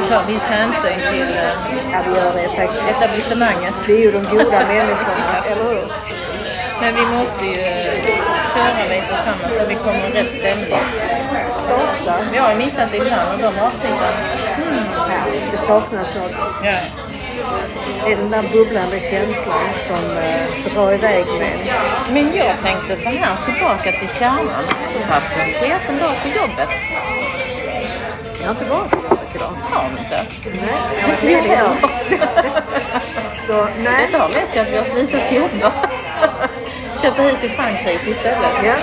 får ta viss hänsyn till eh, Ja, vi gör det faktiskt. etablissemanget. Vi är ju de goda människorna, eller hur? Men vi måste ju köra lite tillsammans så vi kommer i rätt stämning. Starta. Jag har ju missat ibland och de avsnitten. Ja, det saknas något. Ja. Det är den där bubblande känslan som eh, drar iväg med en. Men jag tänkte så här, tillbaka till kärnan. Du har haft en sketen dag på jobbet. Jag har inte varit idag. Har du inte? Nej, jag varit ledig idag. Så nej. Idag vet jag att vi har slutat jobba. Köpa hus i Frankrike istället. Ja.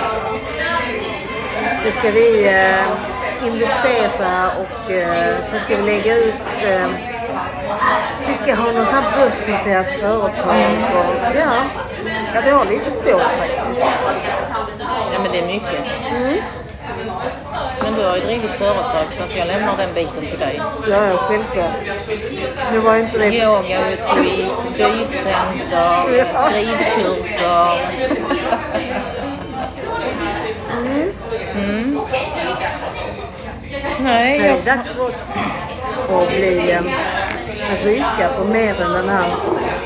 Nu ska vi eh, investera och eh, så ska vi lägga ut eh, vi ska ha något sånt här börsnoterat företag och ja, ja vi har lite stål faktiskt. Ja men det är mycket. Men du har ju drivit företag så att jag lämnar den biten till dig. Ja, ja självklart. Nu var inte det... Yoga retreat, dykcenter, skrivkurser. Mm. Nej, Det är jag, dags för oss att bli eh, rika på mer än den här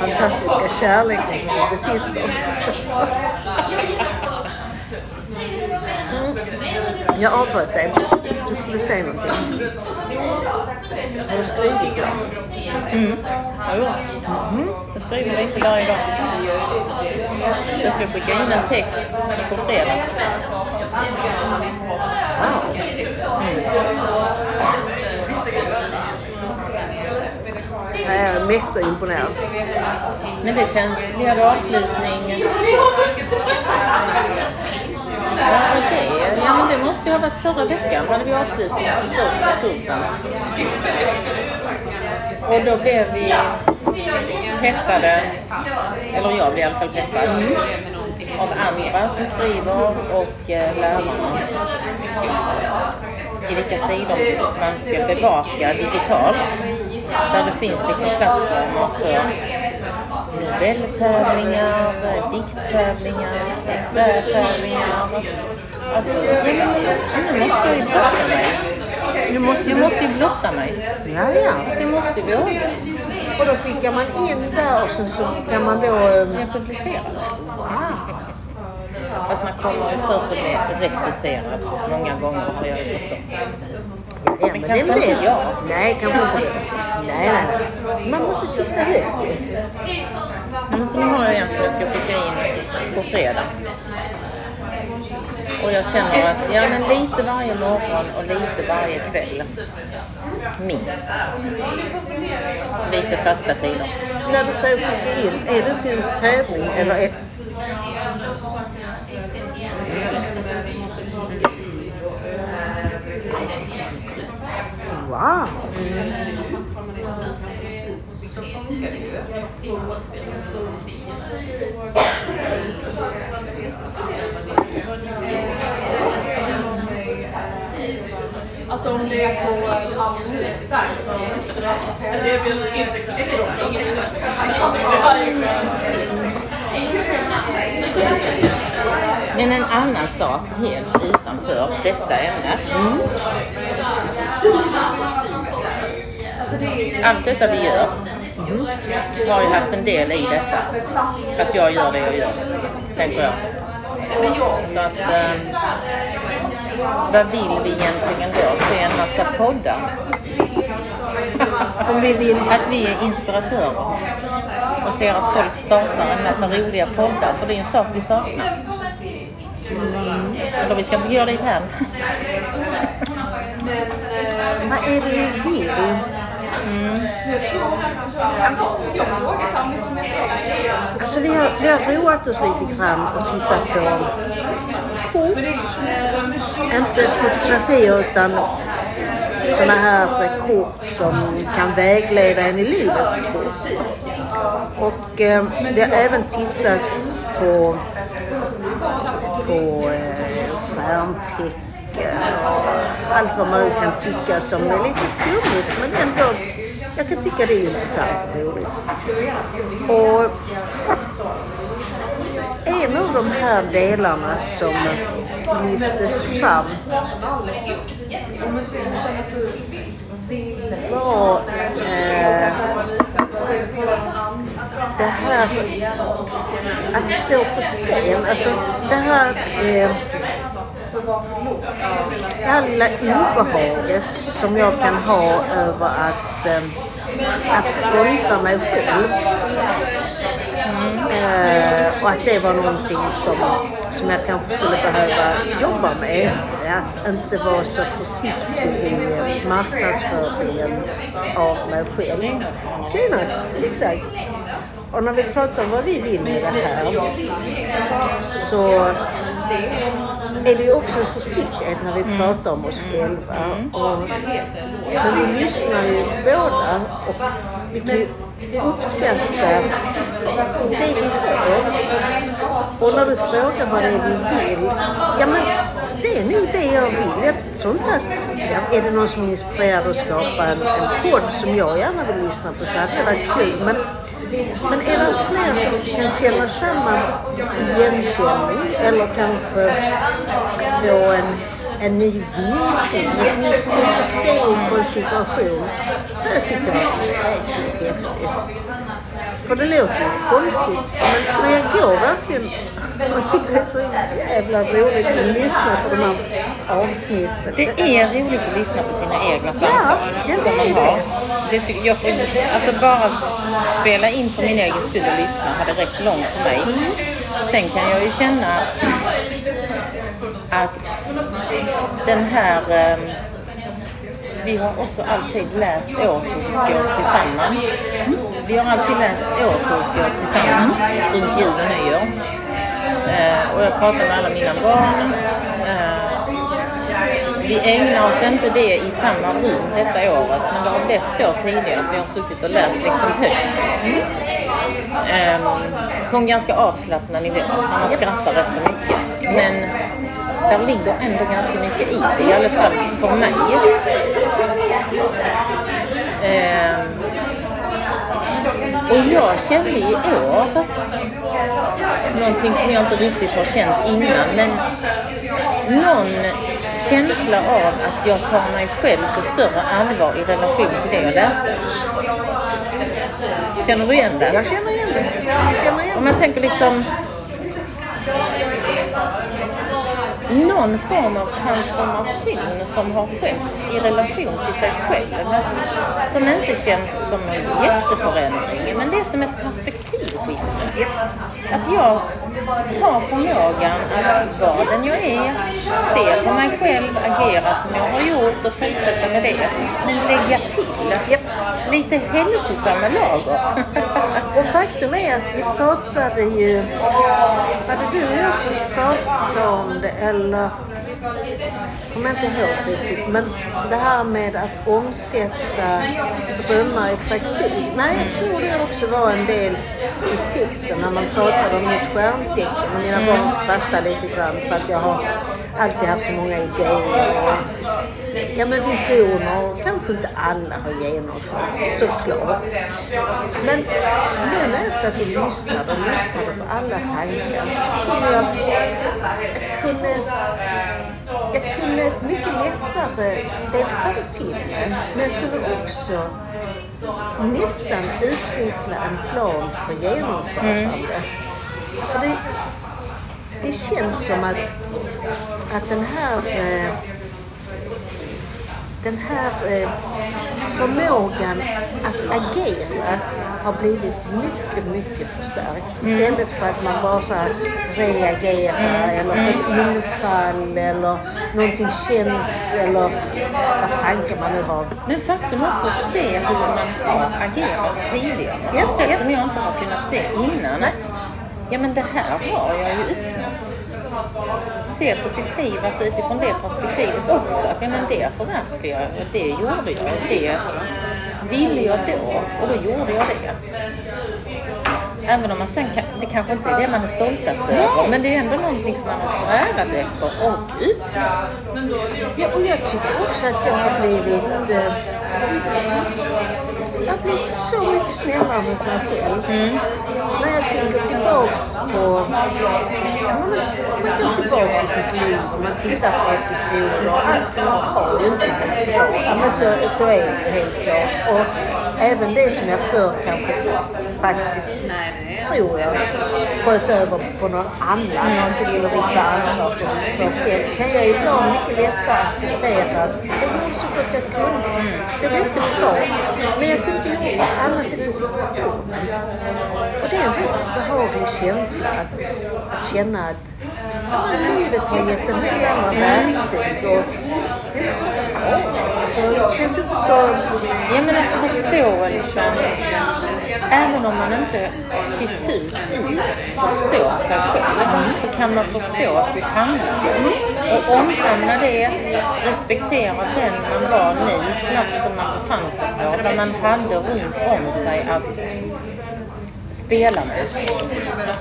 fantastiska kärleken som vi besitter. Jag avbröt dig. Du skulle säga någonting. Har du skrivit idag? jo. jag skriver lite varje dag. Jag ska skicka in en text på fredag. Jag är mäktigt imponerad. Men det känns, vi hade avslutning. Vad var det? Ja men det måste ju ha varit förra veckan. då hade vi avslutning på första kursen. Och då blev vi peppade, eller jag blev i alla fall peppad, av andra som skriver och eh, lärarna i vilka sidor man ska bevaka digitalt. Där det finns liksom plattformar för novelltävlingar, dikttävlingar, essätävlingar. Att, ja, men nu måste jag ju blotta mig. Nu måste Jag måste ju blotta mig. Ja, ja. Så jag måste våga. Och då skickar man in där och sen så kan man då... eh, Jag publicerar. Wow. Fast man kommer först att bli refuserad många gånger har jag förstått. Ja, men Men det inte det. jag. Nej, kanske inte det. Nej, nej, nej. Man måste sitta högt. Men så nu har jag en som jag ska skicka in på fredag. Och jag känner att, ja men lite varje morgon och lite varje kväll. Minst. Lite fasta tider. När du säger skicka in, är det till en tävling eller är Wow! Alltså om det är på Malmöhus där så måste det vara Det vill inte Men en annan sak helt utanför detta ämne. Det är ju... Allt detta vi gör har ju haft en del i detta. Att jag gör det jag gör, tänker jag. Så att, eh, vad vill vi egentligen då? Se en massa poddar? Om vi vill... Att vi är inspiratörer och ser att folk startar en massa roliga poddar, för det är en sak vi saknar. Eller vi ska inte göra det här. Vad är det vi vill? Jag tror... Jag frågar här, om jag frågar. Alltså vi har, vi har roat oss lite grann och tittat på kort. Inte fotografier utan sådana här kort som kan vägleda en i livet. Och eh, vi har även tittat på, på eh, stjärntecken och allt vad man kan tycka som är lite flummigt men ändå jag kan tycka det är intressant och roligt. Och en av de här delarna som lyftes fram var eh, det här att stå på scen. Alltså det här eh, det här lilla obehaget som jag kan ha över att, eh, att fronta mig själv. Eh, och att det var någonting som, som jag kanske skulle behöva jobba med. Att inte vara så försiktig i marknadsföringen av mig själv. Tjenas, exakt. Och när vi pratar om vad vi vill med det här så är det ju också en försiktighet när vi pratar om oss själva. Och, men vi lyssnar ju båda och vi kan ju uppskatta det vi hör. Och när du frågar vad det är vi vill, ja men det är nog det jag vill. Jag tror inte att, ja, är det någon som är inspirerad att skapa en, en podd som jag gärna vill lyssna på så hade det varit kul. Men men är det fler som kan känna samma igenkänning eller kanske få en, en ny vinkling, ett nytt sätt att se på en situation så jag tyckte det var jäkligt häftigt. För det låter ju konstigt men, men jag går verkligen och tycker det är så jävla roligt att lyssna på de här avsnitten. Det är roligt att lyssna på sina egna samtal ja, som man det har det. Tycker jag får, alltså bara spela in för min egen skull och lyssna hade räckt långt för mig. Sen kan jag ju känna att den här eh, vi har också alltid läst årshoroskop tillsammans. Vi har alltid läst årshoroskop tillsammans runt jul och nyår. Eh, och jag pratar med alla mina barn. Eh, vi ägnar oss inte det i samma rum detta året, men det har blivit så tidigare att vi har suttit och läst liksom högt. Um, på en ganska avslappnad nivå, man skrattar rätt så mycket. Men där ligger ändå ganska mycket i det, i alla fall för mig. Um, och jag kände i år någonting som jag inte riktigt har känt innan, men någon känsla av att jag tar mig själv på större allvar i relation till det jag läste. Känner du igen det? Jag känner igen det. Jag känner igen Om man tänker liksom någon form av transformation som har skett i relation till sig själv. Som inte känns som en jätteförändring, men det är som ett perspektivskifte. Att jag har förmågan att vara den jag är, se på mig själv, agera som jag har gjort och fortsätta med det. Men lägga till lite hälsosamma lager. Och faktum är att vi pratade ju, var det du och jag som pratade om det eller kommer inte ihåg riktigt, men det här med att omsätta drömmar i praktik. Nej, jag tror det också var en del i texten när man pratade om mitt stjärntecken och mina barn skrattade lite grann för att jag har alltid haft så många idéer ja, men visioner kanske inte alla har genomförts, såklart. Men nu när jag satt och lyssnade och lyssnade på alla tankar så kunde jag, jag kunde, jag kunde mycket lättare dels ta till mig, men jag kunde också nästan utveckla en plan för genomförande. För det, det känns som att, att den här eh, den här eh, förmågan att agera har blivit mycket, mycket förstärkt. Istället för att man bara så här reagerar eller får infall eller någonting känns eller vad fanken man nu har. Men faktum också att se hur man har agerat tidigare. Ja, som jag inte har kunnat se innan. Att, ja men det här har jag ju uppnått. Se på sitt liv alltså utifrån det perspektivet också. Att ja men det förverkligade jag, det gjorde jag, det ville jag då och då gjorde jag det. Även om man sen kan, det kanske inte är det man är stoltast över, men det är ändå någonting som man har strävat efter och uppnått. Ja, och jag tycker också att jag har blivit... Eh, jag har blivit så mycket snällare mot mig själv. När jag tänker tillbaks på... Ja, om man går tillbaks i sitt liv och man tittar på episoder och allting har ju inte varit bra. Ja, men så, så är det helt klart. Och även det som jag förr kanske faktiskt, tror jag, sköt över på någon annan och inte ville rikta ansvar på själv kan jag ibland mycket lättare acceptera. Att jag gjorde så gott jag kunde. Det blev inte bra, men jag kunde inte göra annat i den situationen. Och det är en rätt behaglig känsla att, att känna att livet har gett en del andra verktyg det så det känns inte så... Ja men att förstå liksom, även om man inte till fullt ut förstår sig själv, så kan man förstå sitt handlande. Och omfamna det, respektera den man var nu, platsen man befann sig på, vad man hade runt om sig att spela med.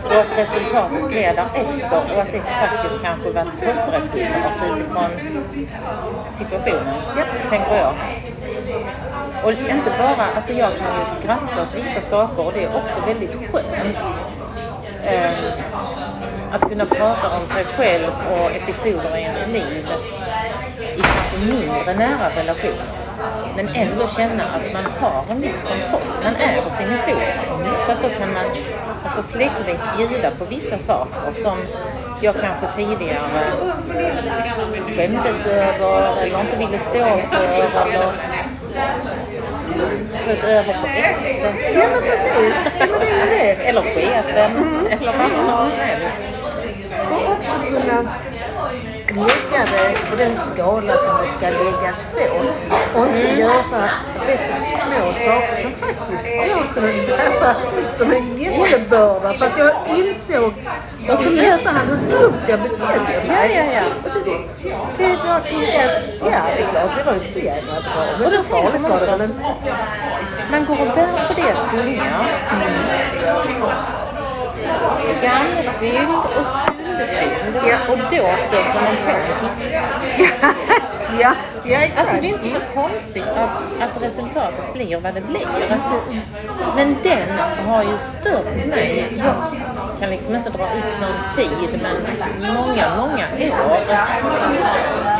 Och att resultatet blev därefter och att det faktiskt kanske var ett toppresultat utifrån situationen, tänker jag. Och inte bara, alltså jag kan ju skratta åt vissa saker och det är också väldigt skönt. Eh, att kunna prata om sig själv och episoder i ens liv i mindre nära relationer. Men ändå känna att man har en viss kontroll. Man äger sin historia. Så att då kan man alltså fläckvis bjuda på vissa saker som jag kanske tidigare skämdes över eller inte ville stå för eller sköt över på exet. Ja men precis. Eller chefen. Eller vad som helst. Och också kunna lägga det på den skala som det ska läggas på. Och inte göra rätt så små saker som faktiskt jag kunde bära som en jättebörda. För att jag insåg, och så möter han hur dumt jag betedde mig. Ja, ja, ja. Och så tänkte jag tänka att ja, det är klart, det var inte så jävla bra. Men Och då så farligt var det inte. man går och bär på det tunga. Skamfylld och Ja. Och då stöter man på en kissa. Ja, ja exakt. Alltså det är inte så konstigt att, att resultatet blir vad det blir. Men den har ju stört mig. Jag kan liksom inte dra upp någon tid men många, många år.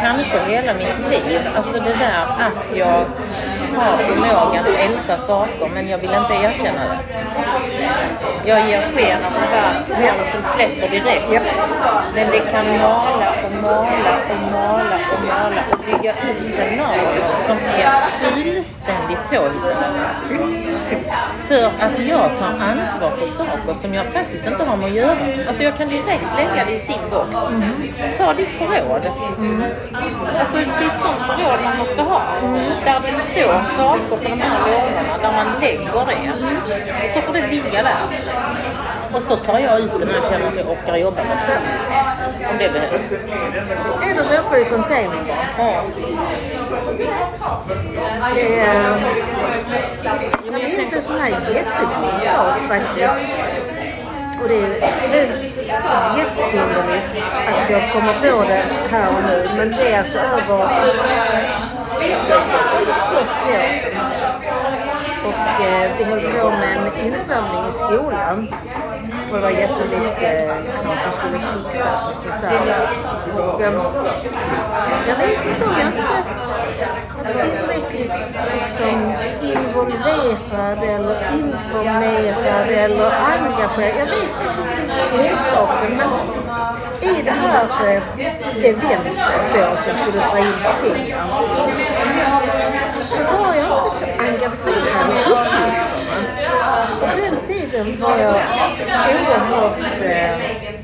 Kanske hela mitt liv. Alltså det där att jag har förmågan att älta saker men jag vill inte erkänna det. Jag ger sken av att vara någon som släpper direkt. Men det kan mala och mala och mala och mala och bygga upp scenarier som är fullständigt påhittade. För att jag tar ansvar för saker som jag faktiskt inte har med att göra. Alltså jag kan direkt lägga det i sin box. Ta ditt förråd. Alltså det är ett sånt förråd man måste ha. Där det står saker på de här lådorna, där man lägger det. Så får det ligga där. Och så tar jag ut det när jag känner att jag orkar jobba med det. Om det behövs. Eller så öppnar vi containern bara. Ja. Det är, det är inte en sån här jättecool sak faktiskt. Och det är jätteunderligt att jag kommer på det här och nu. Men det är alltså över 40 år sedan. Och eh, vi höll på med en insamling i skolan. Och det var jättemycket liksom, som skulle fixas och förfärligt. Och eh, jag vet inte om jag inte tillräckligt typ liksom, involverad eller informerad eller engagerad. Jag vet faktiskt inte orsaken men i det här eh, eventet då som skulle dra in pengar så var jag inte så engagerad i uppgiften. Och på den tiden var jag oerhört eh,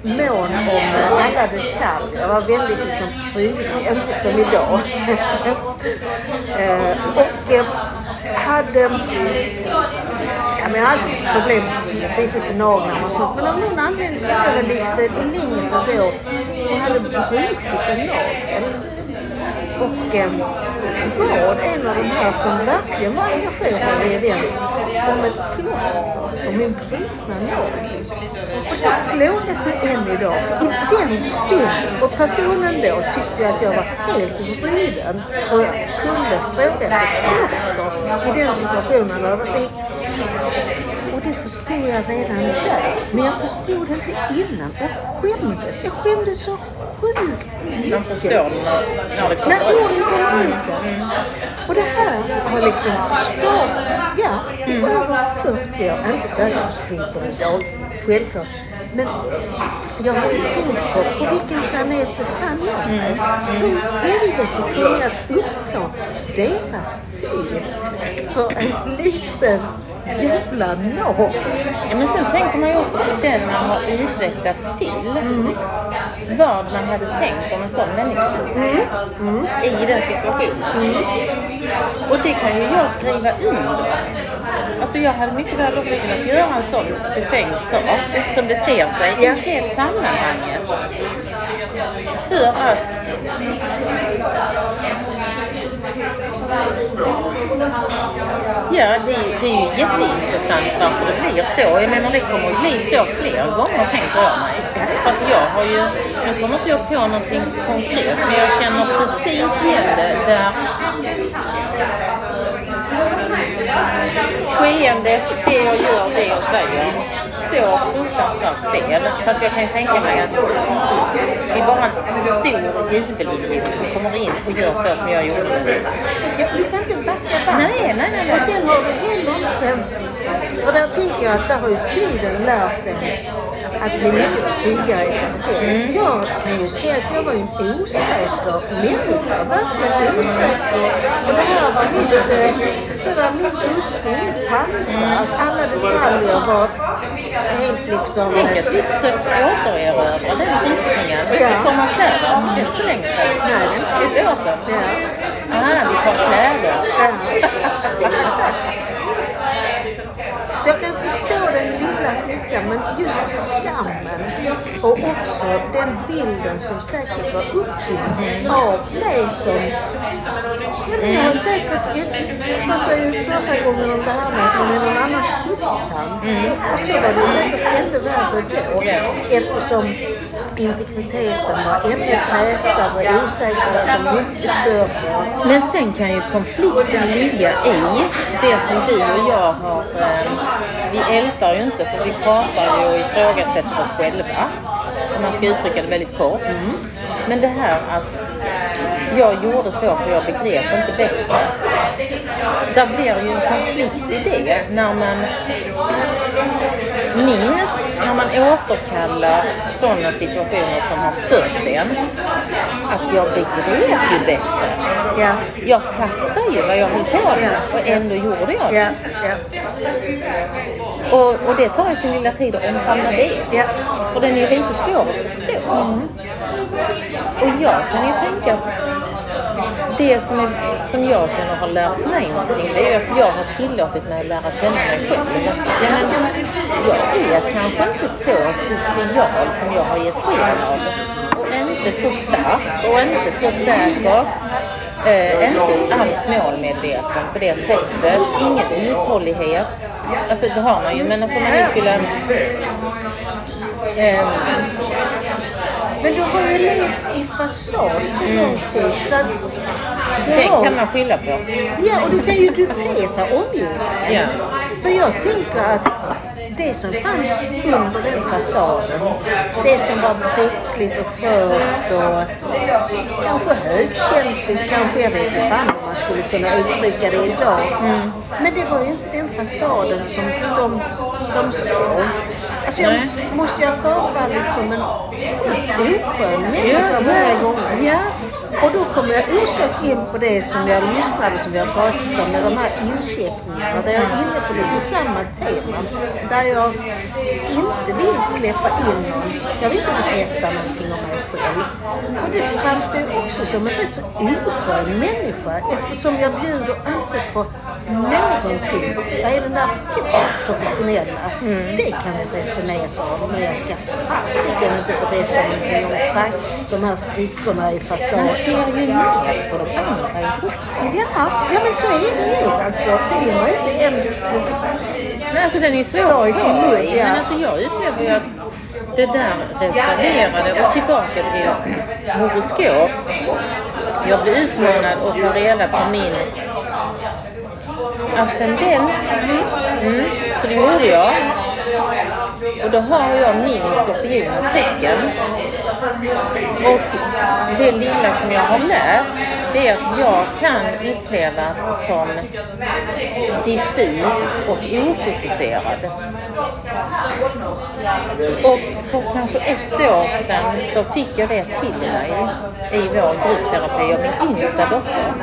mån om alla detaljer. Jag var väldigt liksom prydlig, inte som idag. eh, och eh, hade Ja, men jag har alltid problem med på naglarna och sånt. Men av någon anledning så var jag lite längre då och hade brutit en nagel. Och eh, bad en av de här som verkligen var engagerade i den om ett plåster om min brutna nagel. Och jag plågat mig än idag. I den stunden, och personen då tyckte jag att jag var helt vriden och jag kunde fråga efter kloster i den situationen. Och det var så det förstod jag redan där. Men jag förstod det inte innan. Jag skämdes. Jag skämdes så sjukt Man förstår när, när det när kommer ut. orden kommer ut. där. Och det här har liksom skapat, ja, i över 40 år. Inte så att jag tänker på det självklart. Men jag har ju tänkt på, på vilken planet befann jag mig? Hur helvete kunde jag uppta deras tid för en liten jävla nav? Ja, men sen tänker man ju också på den man har utvecklats till. Vad man hade tänkt om en sån människa. I den situationen. Och det kan ju jag skriva under. Alltså jag hade mycket väl också kunnat göra en sån befängd sak som beter sig Ja. i det sammanhanget. För att Ja, det, är- det är ju jätteintressant varför det blir så. Jag menar det kommer att bli så fler gånger tänker jag mig. För att jag har ju, nu kommer inte jag på någonting konkret men jag känner precis igen det där skeendet, det jag gör, det jag säger. Så fruktansvärt fel. Så att jag kan ju tänka mig att det är bara en stor jubelidiot som kommer in och gör så som jag gjorde. Ja, du kan inte backa bandet. Nej, nej, nej, nej. Och sen har du heller inte... För där tänker jag att där har ju tiden lärt dig att bli mycket tryggare i sig själv. Jag kan ju se att jag var en osäker människa. Verkligen osäker. Och det här var mitt, eh, det var min rustning, mitt pansar. Att alla detaljer var helt liksom... Tänk att vi försökte återerövra den rustningen Ja. form av kläder. Det är inte så länge sedan. Nej, det är inte så Ett år sedan. Ja. Ah, vi tar kläder. Så jag kan förstå den lilla flickan, men just skammen och också den bilden som säkert var uppbyggd av mig som... Ja, jag har säkert... Jag pratade ju förra gången om det här med att man är någon annans kisstant. Och så var det säkert ännu värre då eftersom integriteten var ännu tätare, osäkerheten mycket större. Men sen kan ju konflikten ligga i det som du och jag har... Eh, vi ältar ju inte för vi pratar ju och ifrågasätter oss själva. Om man ska uttrycka det väldigt kort. Men det här att jag gjorde så för jag begrep inte bättre. Där blir ju en konflikt i det när man minns, när man återkallar sådana situationer som har stört en. Att jag begrep ju bättre. Ja, Jag fattar ju vad jag höll på med och ändå gjorde jag det. ja, ja. Och, och det tar ju sin lilla tid att omfamna det. Ja. För den är ju lite svår att förstå. Och jag kan ju tänka att det som, är, som jag känner har lärt mig någonting, det är ju att jag har tillåtit mig att lära känna mig själv. Ja, men jag är kanske inte så social som jag har gett sken av. Och inte så stark och inte så säker. Eh, inte alls målmedveten på det sättet. Ingen uthållighet. Alltså det har man ju, men alltså man nu skulle... ehm, Men du har ju levt i fasad så lång tid så att det har... kan man skylla på. Ja, och du kan ju dupera omgivningen. Ja. För jag tänker att det som fanns under den fasaden, det som var bräckligt och skört och kanske högkänsligt, kanske, jag vet inte fan om man skulle kunna uttrycka det idag. Men det var ju inte den fasaden som de, de såg. Alltså jag Nej. måste ju ha förfallit som en oskön människa många gånger. Ja. Och då kommer jag osökt in på det som jag lyssnade, som vi har pratat om, med de här incheckningarna. Där jag är inne på lite samma tema. Där jag inte vill släppa in någon. Jag vill inte berätta någonting om mig själv. Och det framstår ju också som en rätt så oskön människa eftersom jag bjuder inte på någonting. Jag är den där högst professionella. Det kan vi resonera om. Men jag ska fasiken inte berätta någonting om prax- de här sprickorna i Man fasaden. ser ju ner på de andra i gruppen. Ja, ja men så är det nog alltså. Det vill man ju inte ens... Nej, alltså den är svår att ta i. Men alltså jag upplever ju att det där reserverade och tillbaka till horoskop. Jag blev utmanad att ta reda på min ascendent. Mm, så det gjorde jag. Och då har jag min i skorpionens tecken. Och det lilla som jag har läst det är att jag kan upplevas som diffus och ofokuserad. Och för kanske ett år sedan så fick jag det till mig i vår gruppterapi av min yngsta dotter.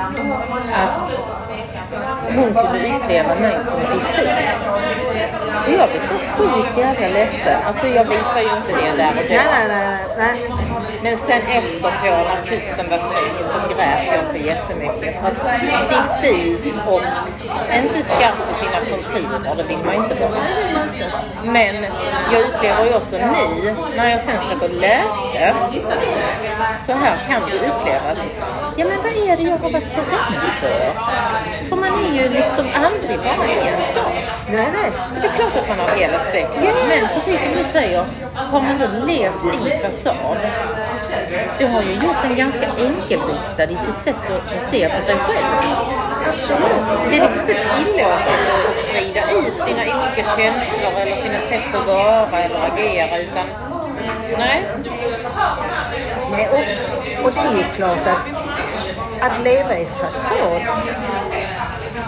Att hon kunde uppleva mig som diffus. Och jag blev så sjukt jävla ledsen. Alltså jag visar ju inte det där och då. Nej, nej, nej. nej. Men sen efterpå när kusten var fri så grät jag så jättemycket. För att diffus och inte skarp på sina konturer, det vill man ju inte vara. Men jag upplever ju också nu, när jag sen satt och läste, så här kan det upplevas. Ja men vad är det jag har varit så rädd för? För man är ju liksom aldrig bara en sak. Nej, nej. Klart att man har hela spektrat. Men precis som du säger, har man då levt i fasad, det har ju gjort en ganska enkelriktad i sitt sätt att, att se på sig själv. Absolut. Det är liksom inte tillåtet att sprida ut sina olika känslor eller sina sätt att vara eller agera utan nej. Nej, och, och det är ju klart att, att leva i fasad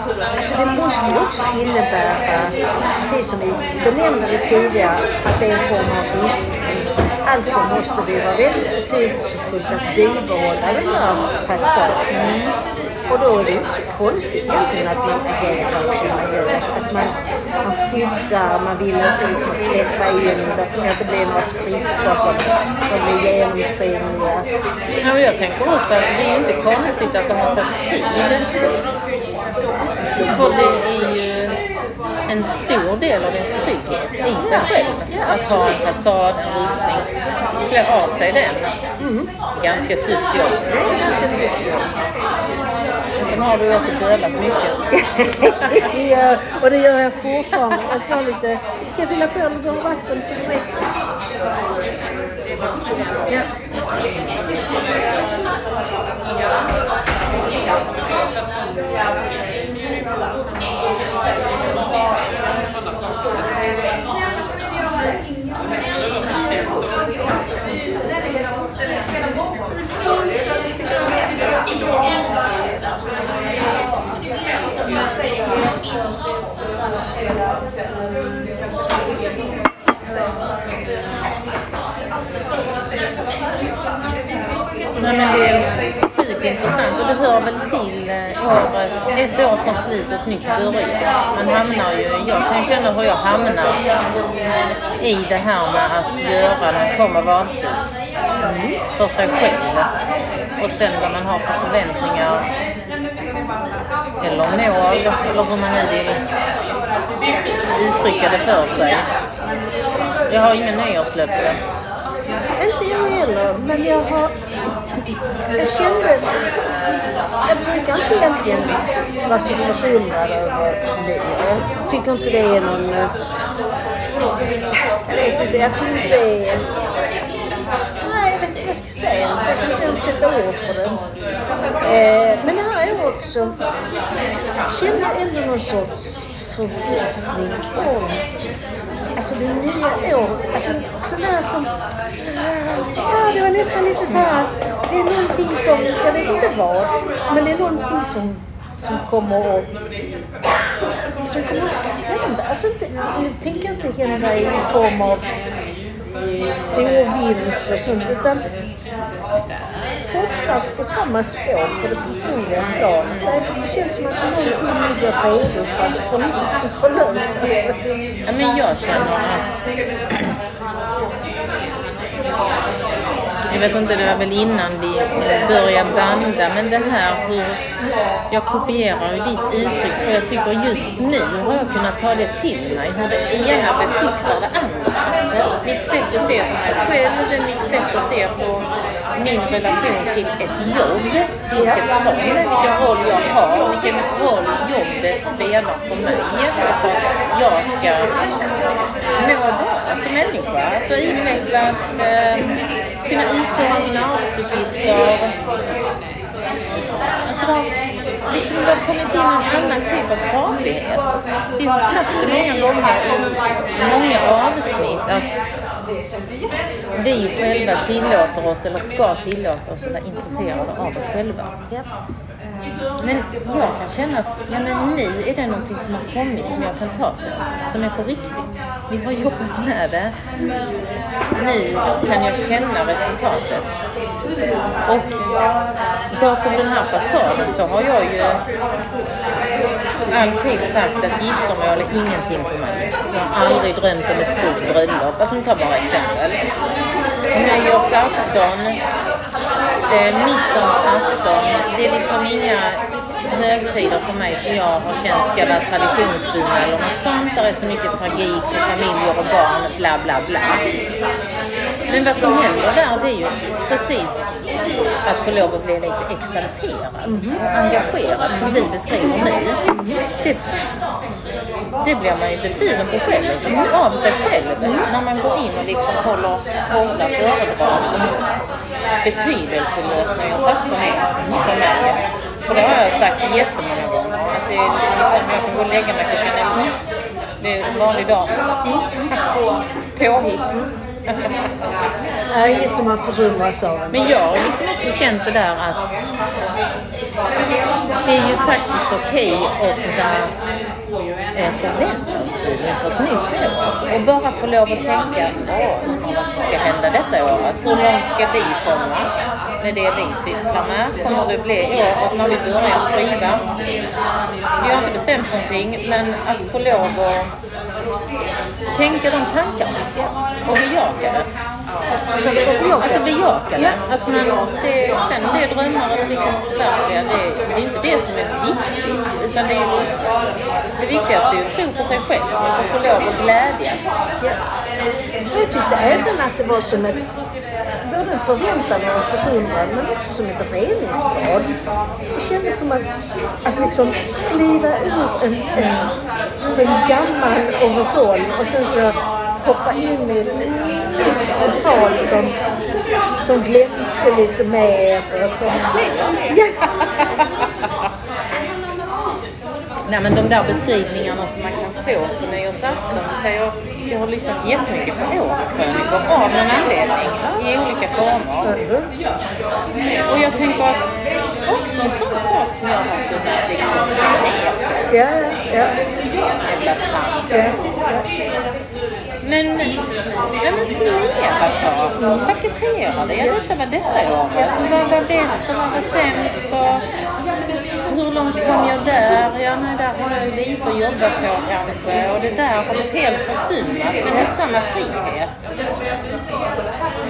Alltså det måste ju också innebära, precis som vi benämnde det tidigare, att det är en form av rustning. Alltså måste det vara väldigt betydelsefullt att bibehålla den här fasaden. Och då är det inte så konstigt egentligen att man agerar som man gör. Att man, man skyddar, man vill inte liksom släppa in, det ska inte bli några sprickor som, som blir genomskinliga. Ja, men jag tänker också att det är ju inte konstigt att de har tagit tid. För det är ju en stor del av ens trygghet i sig själv. Att ha en fasad, en rustning, klä av sig den. Ganska tufft jobb. Ganska tufft jobb. Men sen har du också bölat mycket. gör, och det gör jag fortfarande. Jag ska ha lite, jag ska fylla på lite vatten så det räcker. Ja. Nej, men det är sjukt intressant och det hör väl till eh, året. Ett år tar slut och ett nytt börjar. Man hamnar ju, jag kan känna hur jag hamnar i det här med att göra någon form av avslut för sig själv. Och sen vad man har för förväntningar eller mål eller hur man nu vill uttrycka det för sig. Jag har ingen nyårslöfte. Men jag har... Jag kände... Jag brukar inte egentligen vara så förundrad över det. Jag tycker inte det är någon... Jag vet inte, jag tror inte det är... Nej, jag vet inte vad jag ska säga. Så jag kan inte ens sätta ord på det. Eh, men det här året så kände jag ändå någon sorts förvissning om Alltså det nya året, alltså sådär som... Ja, det var nästan lite så här att det är någonting som, jag vet inte vad, men det är någonting som, som kommer att... Som kommer att hända. Alltså inte, nu tänker jag inte hända i form av eh, stor vinst och sånt, utan fortsatt på samma spår på det personliga planet. Det- känns som att någonting ligger redo för att förlösas. Ja, men jag känner att... Jag vet inte, det var väl innan vi började banda, men det här hur... Jag kopierar ju ditt uttryck för jag tycker just nu har jag kunnat ta det till mig, hur det ena befruktar det andra. Mitt sätt att se på mig själv, mitt sätt att se på min relation till ett jobb, vilket som, vilken roll jag har, vilken roll jobbet spelar för mig. För att jag ska må bra. som människa. Alltså utvecklas, eh, kunna utföra mina arbetsuppgifter. Alltså det har, liksom, det har kommit in en annan typ av farlighet. Vi har sagt det många gånger i många avsnitt att vi själva tillåter oss, eller ska tillåta oss att vara intresserade av oss själva. Men jag kan känna att ja, men nu är det någonting som har kommit som jag kan ta sig Som är på riktigt. Vi har jobbat med det. Nu kan jag känna resultatet. Och bakom den här fasaden så har jag ju alltid sagt att giftermål är ingenting för mig. Jag har aldrig drömt om ett stort bröllop. Alltså, ta bara exempel. Nyårsafton eh, midsommarafton, det är liksom inga högtider för mig som jag har känt ska vara traditionsbundna eller något sånt. Där är så mycket tragik för familjer och barn, bla bla bla. Men vad som händer där det är ju precis att få lov att bli lite exalterad och engagerad som vi beskriver nu. Det, det blir man ju beskriven på själv, av sig själv. När man går in och liksom håller hårda föredrag betydelselös nyårsafton är för mig. För det har jag sagt jättemånga gånger. Att det är liksom, jag kan gå och lägga mig klockan elva. Det är en vanlig dag. Påhitt. Det är inget som man försummas av. Men jag har liksom också känt det där att det är ju faktiskt okej okay att vara eh, förväntansfull inför ett nytt år. Och bara få lov att tänka, vad som ska hända detta året. Hur långt ska vi komma med det vi sysslar med? Kommer det bli året när vi börjar skriva? Vi har inte bestämt någonting, men att få lov att tänka de tankarna och bejaka det. Alltså bejaka? Det. Att man, det, sen det drömmar eller vi kan förverkliga, det, det är inte det som är viktigt. Utan det, är, det viktigaste är att tro på sig själv och få lov att glädjas. Ja. Jag tyckte även att det var som ett både en förväntan och en förundran men också som ett reningsbad. Det kändes som att, att liksom kliva ur en, en, alltså en gammal overall och sen så hoppa in i ett overall som, som glänste lite mer. Och som, ja. Nej men de där beskrivningarna som man kan få på nyårsafton. Säger, jag har lyssnat jättemycket på årskrönikor av någon anledning i olika former. Och jag tänker att också en sån sak som jag har kunnat liksom Ja, ja. Jävla trams. Men, ja, men summera saker. Paketera det. Ja, detta var detta året. Vad var bäst och vad var sämst? Och hur långt kom jag där? Ja, nej, där har jag ju lite att jobba på kanske. Och det där har vi helt försummat. Men med samma frihet.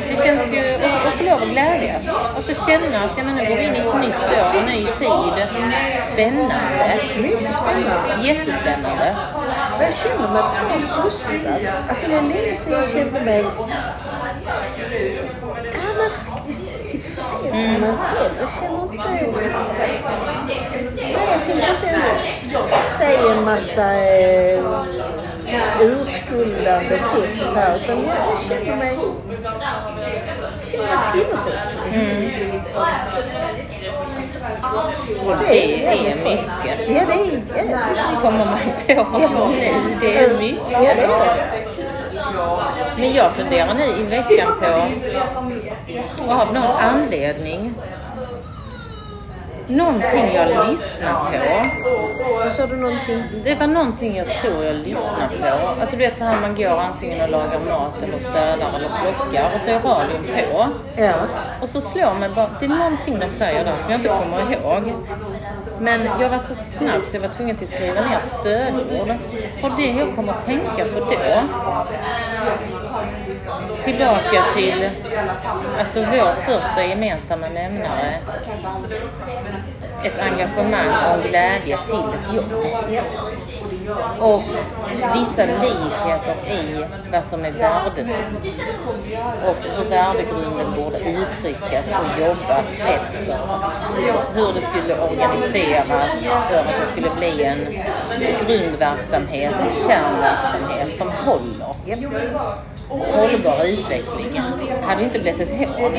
Det känns ju att få lov att glädjas. Alltså känna att ja, men nu går vi in i ett nytt år, en ny tid. Spännande. Mycket spännande. Jättespännande. Jag känner mig påfostrad. Alltså det är länge sedan jag kände mig tillfreds med mig själv. Jag känner inte... Nej, jag tänker inte ens säga en massa eh, urskuldande text här. Utan jag, jag känner mig... Jag känner mig tillräcklig. Mm. Och det är mycket. Ja, det är jävligt. kommer man på nu. Det är mycket. Men jag funderar nu i veckan på, av någon anledning, någonting jag lyssnar på. Vad sa du någonting? Det var någonting jag tror jag lyssnar på. Alltså du vet så här man går antingen och lagar mat eller städar eller plockar och så är radion på. Ja. Och så slår mig bara, det är någonting de säger där som jag inte kommer ihåg. Men jag var så snabb så jag var tvungen att skriva ner stödord. Och det jag kommer att tänka på då, tillbaka till alltså vår första gemensamma nämnare. Ett engagemang och en glädje till ett jobb. Och vissa likheter i vad som är värdefullt. Och hur värdegrunden borde uttryckas och jobbas efter. Hur det skulle organiseras för att det skulle bli en grundverksamhet, en kärnverksamhet som håller. hållbar utveckling hade inte blivit ett hån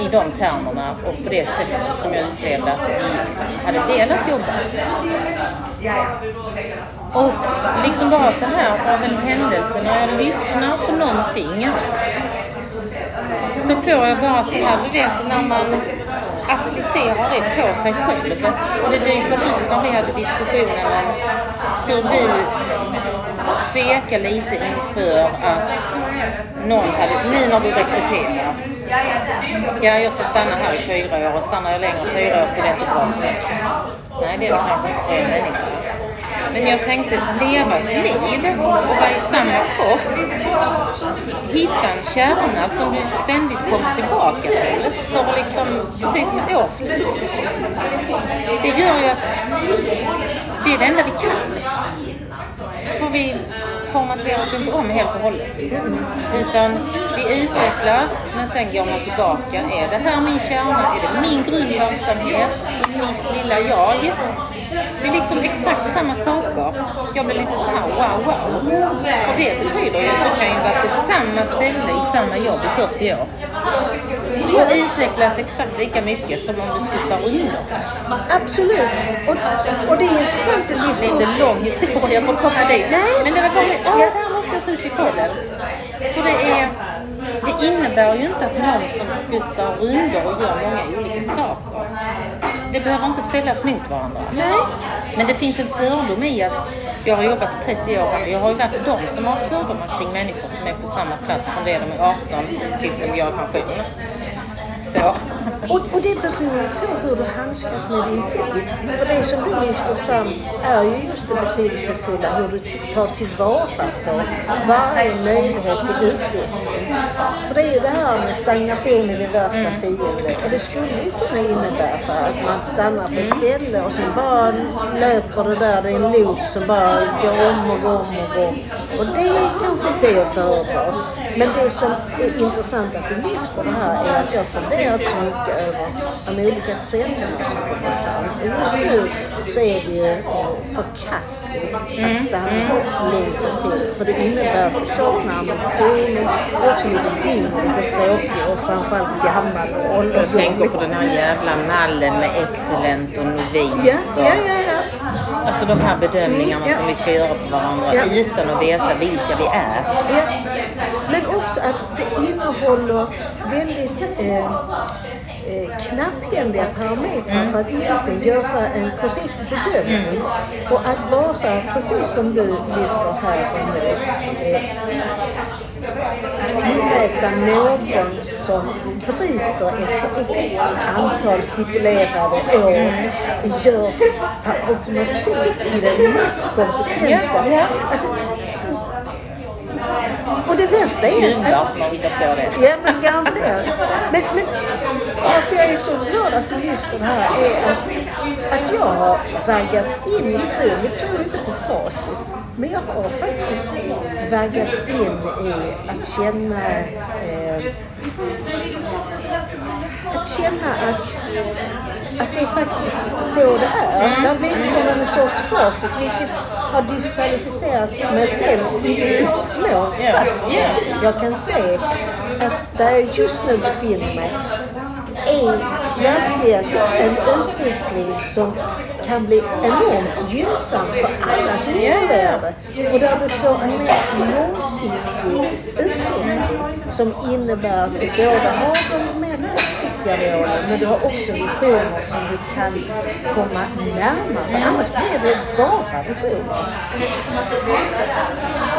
i de termerna och på det sättet som jag upplevde att vi hade velat jobba. Och liksom bara så här av en händelse när jag lyssnar på någonting så får jag bara så här, du vet när man applicerar det på sig själv. Och det dyker upp när vi hade diskussionen om hur du tvekar lite inför att någon hade, nu när du rekryterar. Ja, jag ska stanna här i fyra år och stannar jag längre än fyra år så är det inte bra. Nej, det är det kanske inte för en människa. Men jag tänkte leva ett liv och vara i samma kropp. Hitta en kärna som du ständigt kommer tillbaka till för liksom, precis som ett årslut. Det gör ju att det är det enda vi kan har vi formaterat oss inte om helt och hållet. Utan vi utvecklas, men sen går man tillbaka. Är det här min kärna? Är det min grundverksamhet? Mitt lilla jag? Det är liksom exakt samma saker. Jag blir lite så här wow, wow. Och det betyder ju att du kan ju vara på samma ställe i samma jobb i 40 år. Och utvecklas exakt lika mycket som om du skuttar under. Absolut. Och, och det är intressant att lyfta Lite lång historia för att komma dit. Nej. Men det var bara det, åh, det här måste jag ta ut i podden. För det är, det innebär ju inte att någon som skuttar under och gör många olika saker. Det behöver inte ställas mot varandra. Nej. Men det finns en fördom i att jag har jobbat i 30 år och jag har ju varit de som har haft fördomar kring människor som är på samma plats från det de är 18 tills de går i pension. Så. Och, och det beror på hur du handskas med din tid. För det som du lyfter fram är ju just det betydelsefulla, hur du tar tillvara på varje möjlighet till utveckling. För det är ju det här med stagnation är din värsta fiende. Och det skulle ju kunna innebära att man stannar på ett ställe och sen bara löper det där, det är en loop som bara går om och om och om. Och det är kanske inte att föredra. Men det som är intressant att du lyfter det här är att jag funderat så mycket över de olika trenderna som kommer fram. Och just nu så är det ju förkastligt att stanna lite till. För det innebär att du saknar ambition, också lite ding, lite tråkig och framförallt gammal och Jag tänker ålderdomlig. på den här jävla mallen med excellent och Ja, novis. Och, ja, ja, ja. Alltså de här bedömningarna Ja. som vi ska göra på varandra Ja. utan att veta vilka vi är. Ja. Men också att det innehåller väldigt eh, knapphändiga parametrar för att egentligen göra en korrekt bedömning. Och att vara precis som du lyfter här och nu, eh, tillmäta någon som bryter ett x antal stipulerade år görs per automatik till den mest kompetenta. Alltså, och det värsta är att... som har hittat på det. Ja, men garanterat. Men, men varför jag är så glad att du lyfter det här är att, att jag har vaggats in i tron. Det tror inte på facit. Men jag har faktiskt vaggats in i att känna eh, att känna att, att det är faktiskt så det är. Det har blivit som en sorts facit vilket har diskvalificerat mig själv i viss mån. Fast ja. jag kan se att där jag just nu befinner mig är verkligen en utveckling som kan bli enormt gynnsam för alla som är det. Och där du får en mer långsiktig utveckling som innebär att du både har de mer kortsiktiga målen men du har också visioner som du kan komma närmare. För annars blir det bara visioner.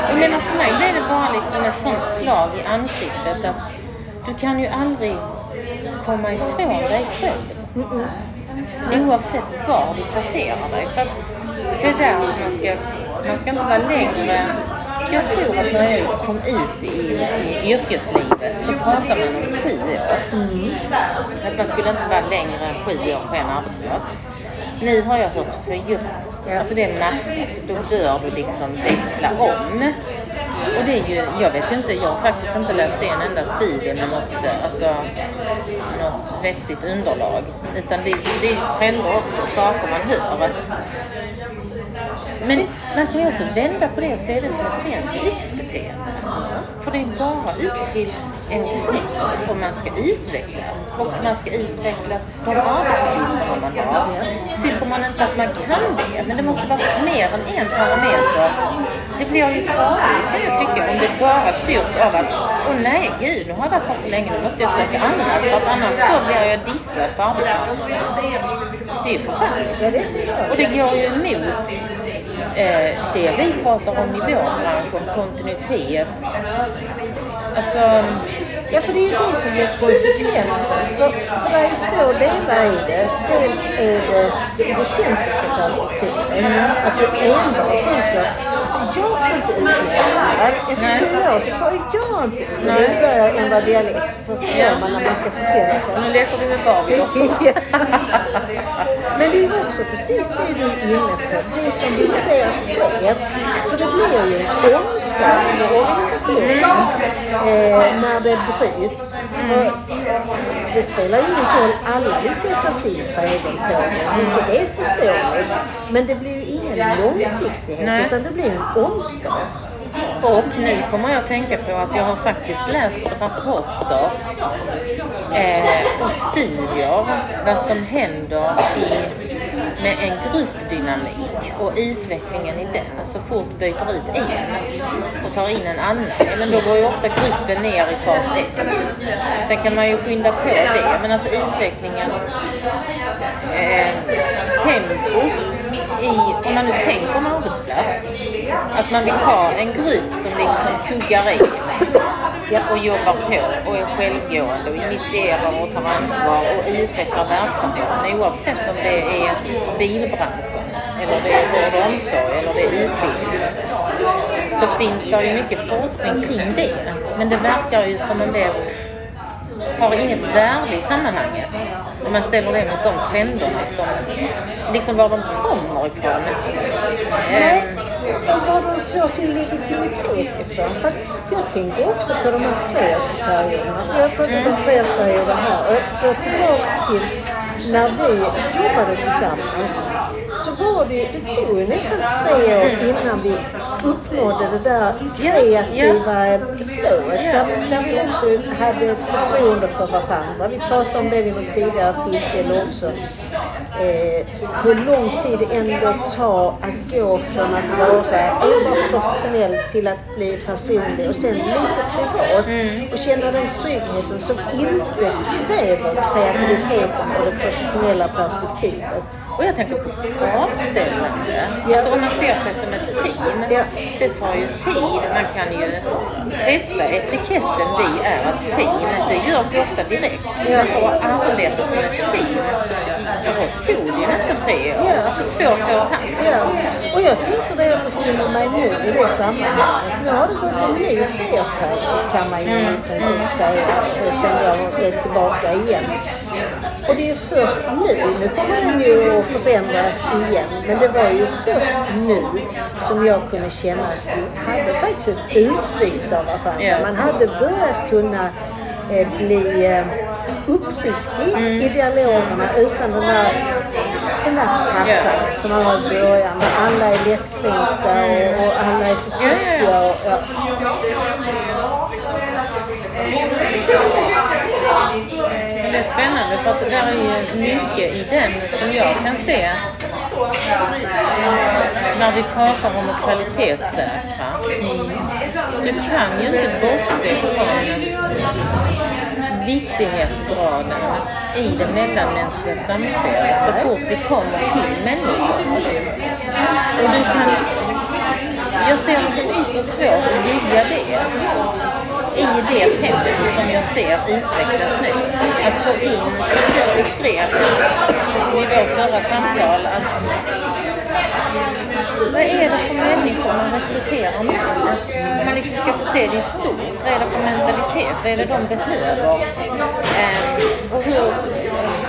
Jag menar för mig blir det bara liksom ett sånt slag i ansiktet att du kan ju aldrig komma ifrån dig själv. Oavsett var du placerar dig. Så att det där att man ska, man ska inte vara längre jag tror att när jag kom ut i, i yrkeslivet så pratar man om sju år. Att man skulle inte vara längre än sju år på en arbetsplats. Nu har jag hört fyra. Alltså det är maxat. Då bör du liksom växla om. Och det är ju, jag vet ju inte, jag har faktiskt inte läst en enda studie med något, eh, alltså, något vettigt underlag. Utan det, det är ju trender också, saker man hör. Men man kan ju också vända på det och se det som ett svenskt flyktbeteende. För det är bara upp till en själv om man ska utvecklas. Och man ska utveckla de arbetsuppgifter man har. Tycker man inte att man kan det, men det måste vara mer än en parameter. Det blir ju farligt kan jag tycka om det bara styrs av att åh nej gud, nu har jag varit här så länge, nu måste jag söka annat. För att annars så blir jag dissad på arbetsplatsen. Det är ju förfärligt. Och det går ju emot eh, det vi pratar om i vår bransch, om kontinuitet. Alltså, Ja, för det är ju det som blir konsekvensen. För, för det är ju två delar i det. Dels är det det egocentriska perspektivet. Att du enbart tänker, alltså jag får inte utveckla Efter fyra år så får jag inte Nej. Nu börjar jag ändra dialekt. För det gör man när man ska förställa sig. nu leker vi med Barbie Men det är ju också precis det du är inne på. Det som vi ser sker. För det blir ju en omstart för organisationen eh, när det bryts. För det spelar ju ingen roll. Alla vill sätta sin prägel på det, vilket är förståeligt. Men det blir ingen långsiktighet Nej. utan det blir en omstart. Och nu kommer jag tänka på att jag har faktiskt läst rapporter eh, och studier vad som händer i, med en gruppdynamik och utvecklingen i den. Så fort byter ut en och tar in en annan, men då går ju ofta gruppen ner i fas 1. Sen kan man ju skynda på det, men alltså utvecklingen, eh, tempot i, om man nu tänker en arbetsplats, att man vill ha en grupp som liksom kuggar i och jobbar på och är självgående och initierar och tar ansvar och utvecklar verksamheten oavsett om det är bilbranschen eller det är vård och omsorg eller det är utbildning. Så finns det ju mycket forskning kring det. Men det verkar ju som en del har inget värde i sammanhanget. Om man ställer det mot de trenderna som, liksom var de kommer ifrån. Nej, Ehm, och var de får sin legitimitet ifrån. För jag tänker också på de här treårsperioderna. För jag pratar om treårsperioder här. Och jag går tillbaks till när vi jobbade tillsammans. Så var det det tog ju nästan tre år innan vi uppnådde det där kreativa flowet. Där, där vi också hade ett förtroende för varandra. Vi pratade om det vid något tidigare tillfälle också. Eh, hur lång tid det ändå tar att gå från att vara enbart professionell till att bli personlig och sen lite privat och känna den tryggheten som inte kräver kreativiteten och det professionella perspektivet. Och jag tänker på kravställande. Ja. Alltså om man ser sig som ett team. Ja. Det tar ju tid. Man kan ju sätta etiketten vi är ett team. Det görs ofta direkt. Ja. För att arbeta som ett team så för oss tog det ju nästan tre år. Ja. Alltså två, två och ett halvt. Ja, och jag tänker det jag befinner mig nu i det sammanhanget. Nu har det gått en ny treårsperiod kan man ju i princip säga sen jag är tillbaka igen. Och det är först nu, nu kommer den ju att förändras igen, men det var ju först nu som jag kunde känna att vi hade faktiskt ett utbyte av varandra. Ja. Man hade börjat kunna eh, bli eh, uppriktig i dialogerna utan den där, den där tassan som man har i början. Alla är lättkränkta och, och alla är försiktiga. Och, ja. Men det är spännande för att det där är ju mycket i den som jag kan se när vi pratar om att kvalitetssäkra. Du kan ju inte bortse från viktighetsgraden i det mellanmänskliga samspelet så fort vi kommer till människor. Och du kan, jag ser det som ytterst svårt att bygga det i det tempo som jag ser utvecklas nu. Att få in, som du beskrev i vårt förra samtal, att vad är det för människor man rekryterar nu? Om man liksom ska få se det i stort. Vad är det för mentalitet? Vad är det de behöver? Eh, och hur,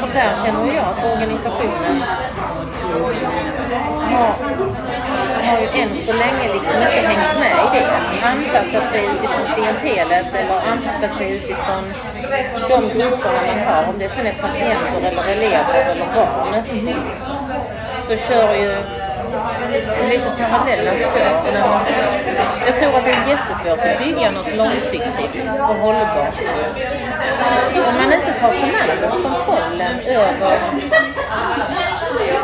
för där känner jag att organisationen har, har ju än så länge liksom inte hängt med i det. Anpassat sig utifrån klientelet eller anpassat sig utifrån de grupperna man har. Om det sen är patienter eller elever eller barn. Så kör ju lite parallella spöken. Men Jag tror att det är jättesvårt att bygga något långsiktigt och hållbart. Om man inte tar kommandot, kontrollen över...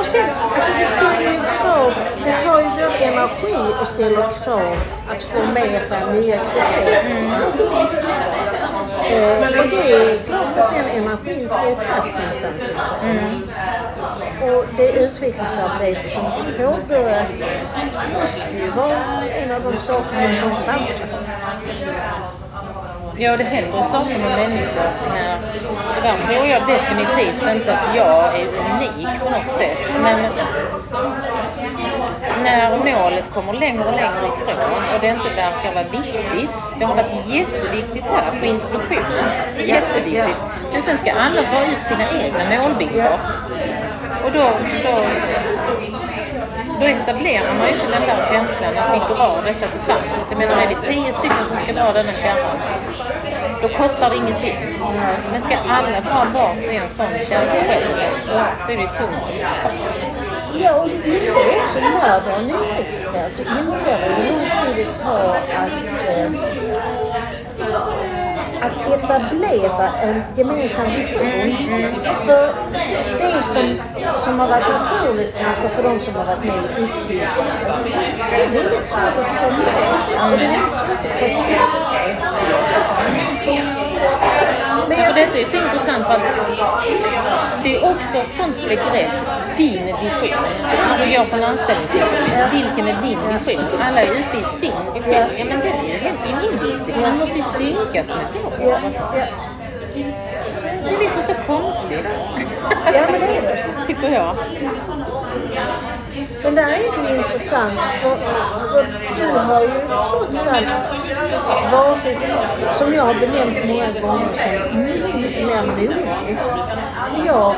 Och sen, alltså det ställer ju krav, det tar ju vår energi och ställer krav att formera nya kriterier. Eh, och det är klart att den energin ska ju tas någonstans ifrån. Och det utvecklingsarbete som påbörjas måste ju vara en av de sakerna som trampas. Ja, det händer saker med människor när... Och där tror jag definitivt inte att jag är unik på något sätt. Men när målet kommer längre och längre ifrån och det inte verkar vara viktigt. Det har varit jätteviktigt här på introduktionen. Jätteviktigt. Men sen ska alla dra ut sina egna målbilder. Och då, då, då etablerar man ju inte den där känslan att vi drar detta tillsammans. Jag menar, är vi tio stycken som ska dra denna kärran, då kostar det ingenting. Men ska alla dra varsin sån kärra själv, så är det tungt som fan. Ja, och du inser också när du har nyrekryterat så inser du hur lång tid det tar att, eh, att etablera en gemensam vision. För det som, som har varit naturligt kanske för de som har varit med i utbildningen, det är väldigt svårt att få med och det är väldigt svårt att ta till sig. Detta är så intressant för att det är också ett sånt begrepp, din vision. När du går på en anställningsintervju, vilken är din vision? Alla är ute i sin vision. Ja men den är ju helt oviktig. Man måste ju synkas med det. Ja, ja. Det är liksom så konstigt. ja, men det är det. Tycker jag. Den där är ju intressant för, för du har ju trots allt varit, som jag har benämnt många gånger, så mycket, mycket mer modig. För jag har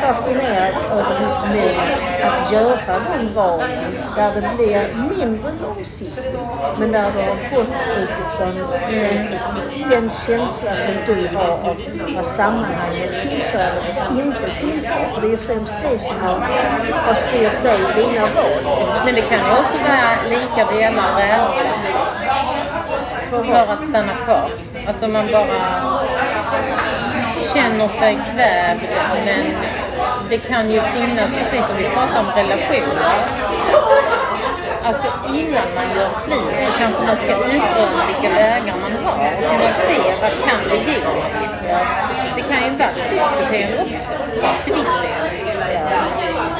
fascinerats över din liv att göra de valen där det blir mindre långsiktigt men där du har fått utifrån den, den känsla som du har av vad sammanhanget tillför och inte tillför. För det är ju främst det som har, har styrt dig i dina val. Men det kan ju också vara lika delar rädsla för att stanna kvar. Alltså man bara känner sig kvävd men det kan ju finnas, precis som vi pratade om relationer. Alltså innan man gör slut så kanske man ska utröna vilka vägar man har och kunna se vad kan det ge. Det kan ju vara flyktbeteende också, till viss del.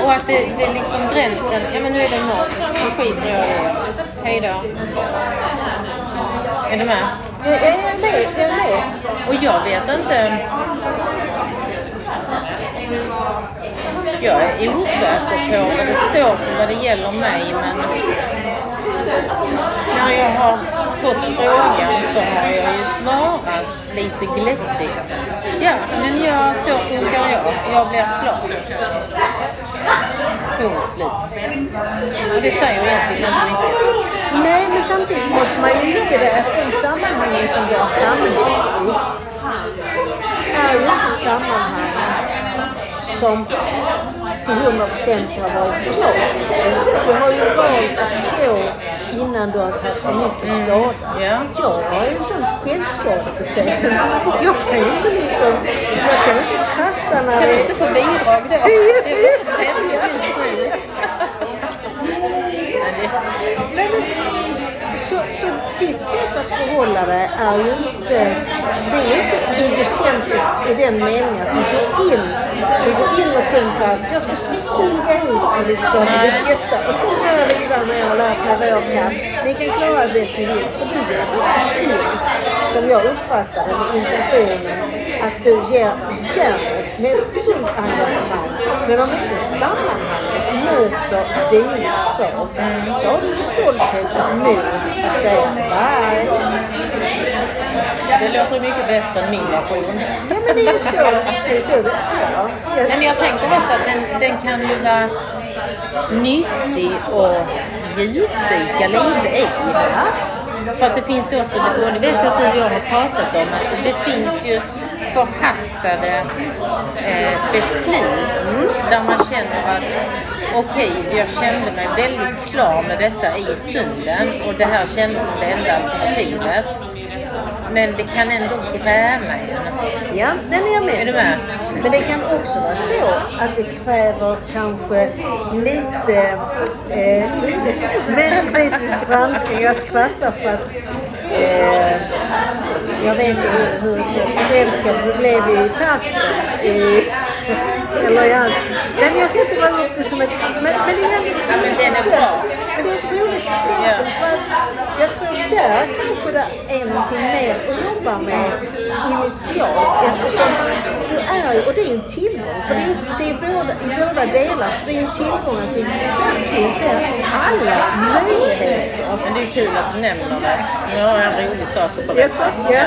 Och att det, det är liksom gränsen, ja men nu är det något, nu skiter jag i. Hej då. Är du med? Jag, jag är med, jag är med. Och jag vet inte. Jag är osäker på vad det står för vad det gäller mig men när jag har fått frågan så har jag ju svarat lite glättigt. Ja, men jag, så funkar jag. Jag blir klar. Punkt slut. Och det säger egentligen inte mycket. Nej, men samtidigt måste man ju ge det att de sammanhangen som du har hamnat i är ju inte sammanhang som till 100 procent har varit bra. Du har ju valt att gå innan du har tagit för mycket skada. Ja. Jag har ju sånt självskadebeteende. Jag kan ju inte liksom, jag kan inte fatta när Kan du det inte få bidrag då? Det är så trevligt just nu. Så, så ditt sätt att förhålla dig är ju inte, det är ju inte egocentriskt i den meningen att du går in, du går in och tänker att jag ska suga ut liksom detta och sen drar jag vidare när jag har lärt mig vad jag kan. Ni kan klara det bäst ni vill. För du går faktiskt in, som jag uppfattar det, med intentionen att du ger järnet med fullt engagemang. Men om inte sammanhanget möter dina krav så har du stolthet och mod att säga nej. det låter mycket bättre än min version. Ja men det är ju så det är. Så det är. Men jag tänker också att den, den kan ju vara nyttig och djupdyka lite i. För att det finns ju också, och det vet jag att du och jag har pratat om, att det finns ju förhastade eh, beslut där man känner att okej, jag kände mig väldigt klar med detta i stunden och det här kändes som det enda alternativet. Men det kan ändå gräma en. Ja, den är jag med Är du med? Men det kan också vara så att det kräver kanske lite eh, mer kritisk granskning. Jag skrattar för att eh, jag vet hur, hur förälskad du blev i pastorn. Eller i hans. Men jag ska inte dra upp det som ett... Men, men det är den är bra. Men det är ett roligt exempel. För att jag tror där kanske det är någonting mer att jobba med initialt. Eftersom du är ju, och det är ju en tillgång. För det är, det är båda, i båda delar. Det är en tillgång att du verkligen ser alla möjligheter. Men det är kul att du nämner det. Nu har jag en rolig sak att berätta. Ja.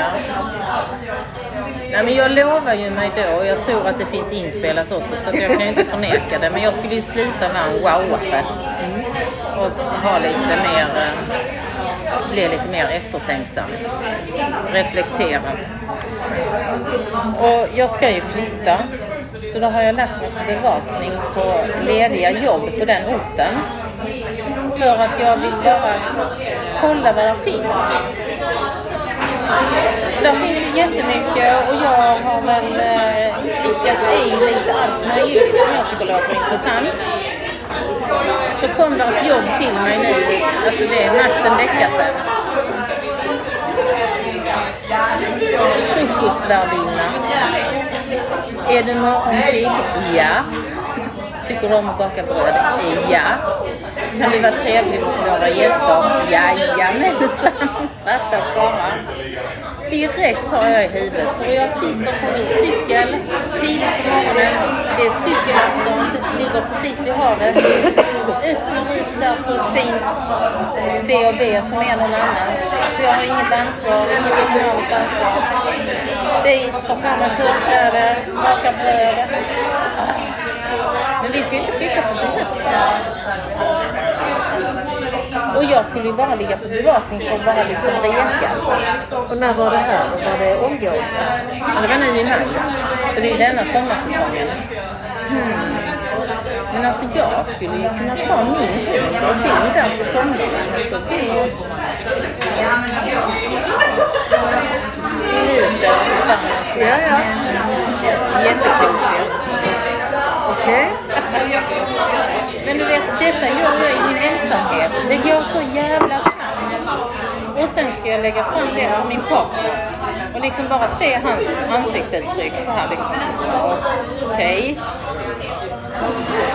Nej, men jag lovar ju mig då, och jag tror att det finns inspelat också, så jag kan ju inte förneka det. Men jag skulle ju sluta med en wow och ha lite mer, eh, bli lite mer eftertänksam. Reflektera. Och jag ska ju flytta, så då har jag lagt mig bevakning på lediga jobb på den orten. För att jag vill bara kolla vad det finns. Där finns ju jättemycket och jag har väl eh, klickat i lite allt möjligt som jag tycker låter intressant. Så kom det ett jobb till mig nu, alltså det är max en vecka sedan. Frukostvärdinna. Är du morgonpigg? Ja. Tycker du om att baka bröd? Ja. Kan det vara trevligt mot våra gäster? Jajamensan! Fattas bara. Direkt har jag i huvudet och jag sitter på min cykel tidigt på morgonen. Det är cykelavstånd, ligger precis vid havet. Öppnar ut där på ett fint B&B som är någon annan. Så jag har inget ansvar, inget ekonomiskt ansvar. Dit, tar på mig förkläde, bakar bröd. Men vi ska ju inte flytta på till hösten. Och jag skulle ju bara ligga på bevakning för att bara liksom reka. Och när var det här? Var det omgående? Ja, det var nu i maj. Så det är ju denna sommarsäsongen. Hmm. Men alltså jag skulle ju kunna ta min hund och bo där på sommaren. Så det är ju huset tillsammans. Ja, ja. Jätteklokt ju. Okej. Men du vet, detta gör jag i min ensamhet. Det går så jävla snabbt. Och sen ska jag lägga fram det för min partner. Och liksom bara se hans ansiktsuttryck så här liksom. Okej.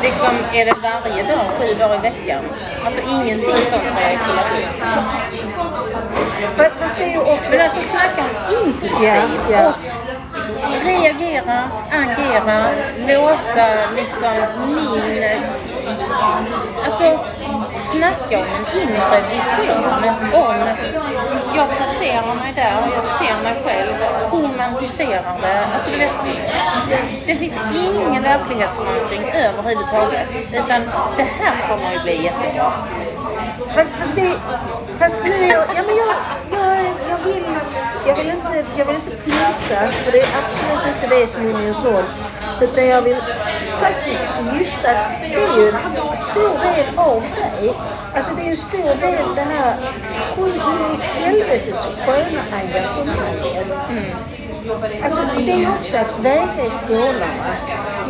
Liksom, är det varje dag, sju dagar i veckan? Alltså ingenting sånt har jag kollat ut. Fast det är ju också... Men alltså snacka om impulsiv ja. och reagera, agera, låta liksom min... Alltså snacka om en inre vision om jag placerar mig där och jag ser mig själv, romantiserande. Alltså du vet, det finns ingen verklighetsförankring överhuvudtaget. Utan det här kommer ju bli jättebra. Fast, fast, det, fast nu är jag, ja, men jag, jag, jag, vill, jag, vill inte, jag vill inte plisa, för det är absolut inte det som är min roll. Utan jag vill faktiskt lyfta det är ju en stor del av mig. Alltså det är ju en stor del det här, hur in i helvete så sköna engagemanget. Alltså det är också att väga i skolan.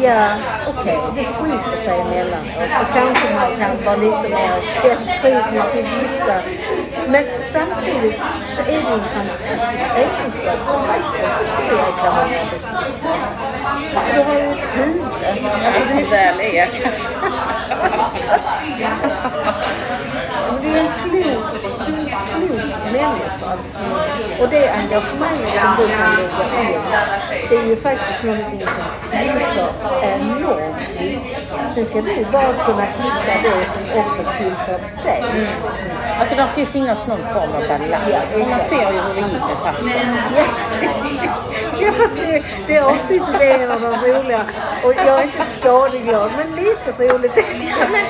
Ja, okej, det skiter sig emellanåt. Och kanske man kan vara lite mer källkritisk till vissa. Men samtidigt så är det en fantastisk egenskap som faktiskt inte så jäkla många besitter. Du har ju ett huvud. Alltså, det, väl är. du är en klok, du är en klok människa. Och det engagemanget som du kan lägga in, det är ju faktiskt någonting som tillför enormt mycket. Sen ska du bara kunna hitta det som också tillför dig. Alltså där ska ju finnas någon form av balans. Och man ser ju hur det gick med pastan. Ja, fast det, det avsnittet är en av de roliga. Och jag är inte skadeglad, men lite så roligt är det. Men,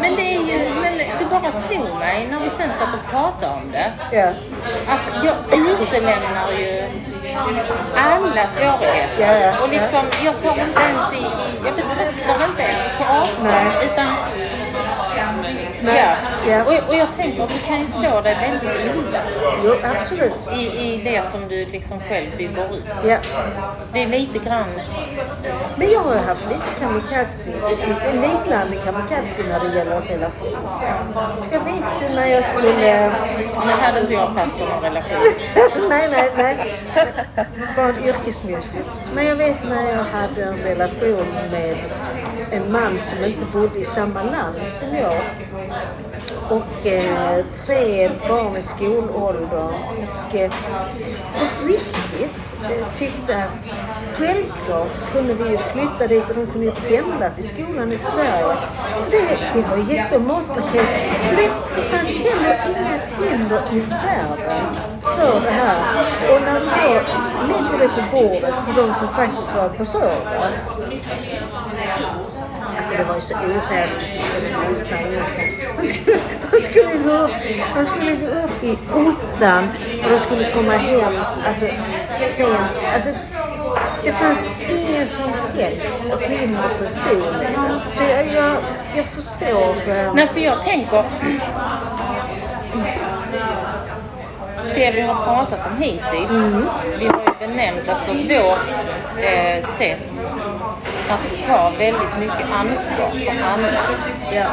men det är ju, men du bara slog mig när vi sen satt och pratade om det. Ja. Att jag utelämnar ju alla svårigheter. Ja, ja, och liksom, jag tar inte ens i, i jag betraktar inte ens på avstånd. Nej. Utan. Ja. Ja. Och, och jag tänker att du kan ju slå dig väldigt illa Jo, absolut. i, i det som du liksom själv bygger ut. Ja. Det är lite grann, Men jag har haft lite kamikaze, liknande kamikaze när det gäller relation. Jag vet ju när jag skulle... nu hade inte jag pastor någon relation. nej, nej, nej. Från yrkesmässigt. Men jag vet när jag hade en relation med en man som inte bodde i samma land som jag. Och eh, tre barn i skolåldern. Och eh, på riktigt eh, tyckte att självklart kunde vi ju flytta dit och de kunde ju pendla till skolan i Sverige. Det, det var ju gett dem matpaket. Men det, det fanns heller inga hinder i världen för det här. Och när jag lägger det på bordet till de som faktiskt var berörda. Alltså det var ju så orealistiskt så det. Man skulle, man skulle gå upp, man skulle gå upp i ottan och de skulle komma hem alltså, sent. Alltså, det fanns ingen som helst rim och det. Så jag, jag, jag förstår. För, Nej, för jag tänker... Det vi har pratat om hittills, vi har ju benämnt alltså vårt eh, sätt att ta väldigt mycket ansvar för andra. ja.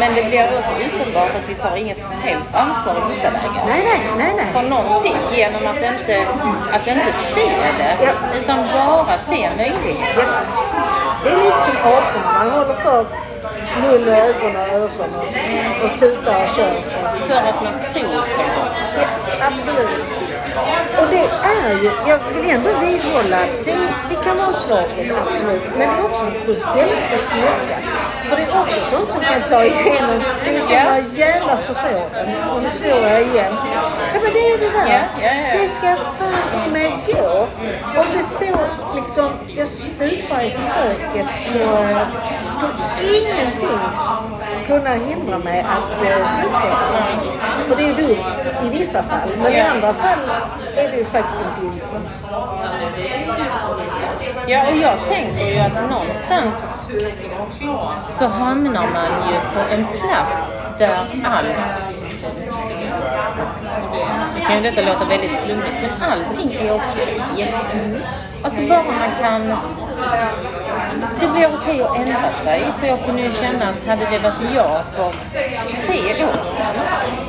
Men det blir också uppenbart att vi tar inget som helst ansvar i vissa lägen. Nej, nej, nej, nej. För någonting genom att inte, att inte se det, Ja. utan bara se möjligheter. Det är lite som aporna. Man håller för mun och ögon och öron och, och tutar och kör. För att man tror på det. Ja, absolut. Och det är ju, jag vill ändå vidhålla, det, det kan vara en absolut. Men det är också en väldigt styrka. För det är också sånt som kan ta igenom till exempel Ja. yeah. jävla förfrågan. Och nu står jag igen. Ja men det är det där. Ja, ja. Det ska fan i mig gå. Om det så liksom, jag stupar i försöket så eh, skulle ingenting kunna hindra mig att eh, slutföra. Och det är ju dumt i vissa fall. Men i andra fall är det ju faktiskt inte dumt. Ja, och jag tänker ju att någonstans så hamnar man ju på en plats där allt... Nu kan ju detta låta väldigt flummigt, men allting är okej. Alltså bara man kan... Det blir okej att ändra sig, för jag kunde ju känna att hade det varit jag för tre år sedan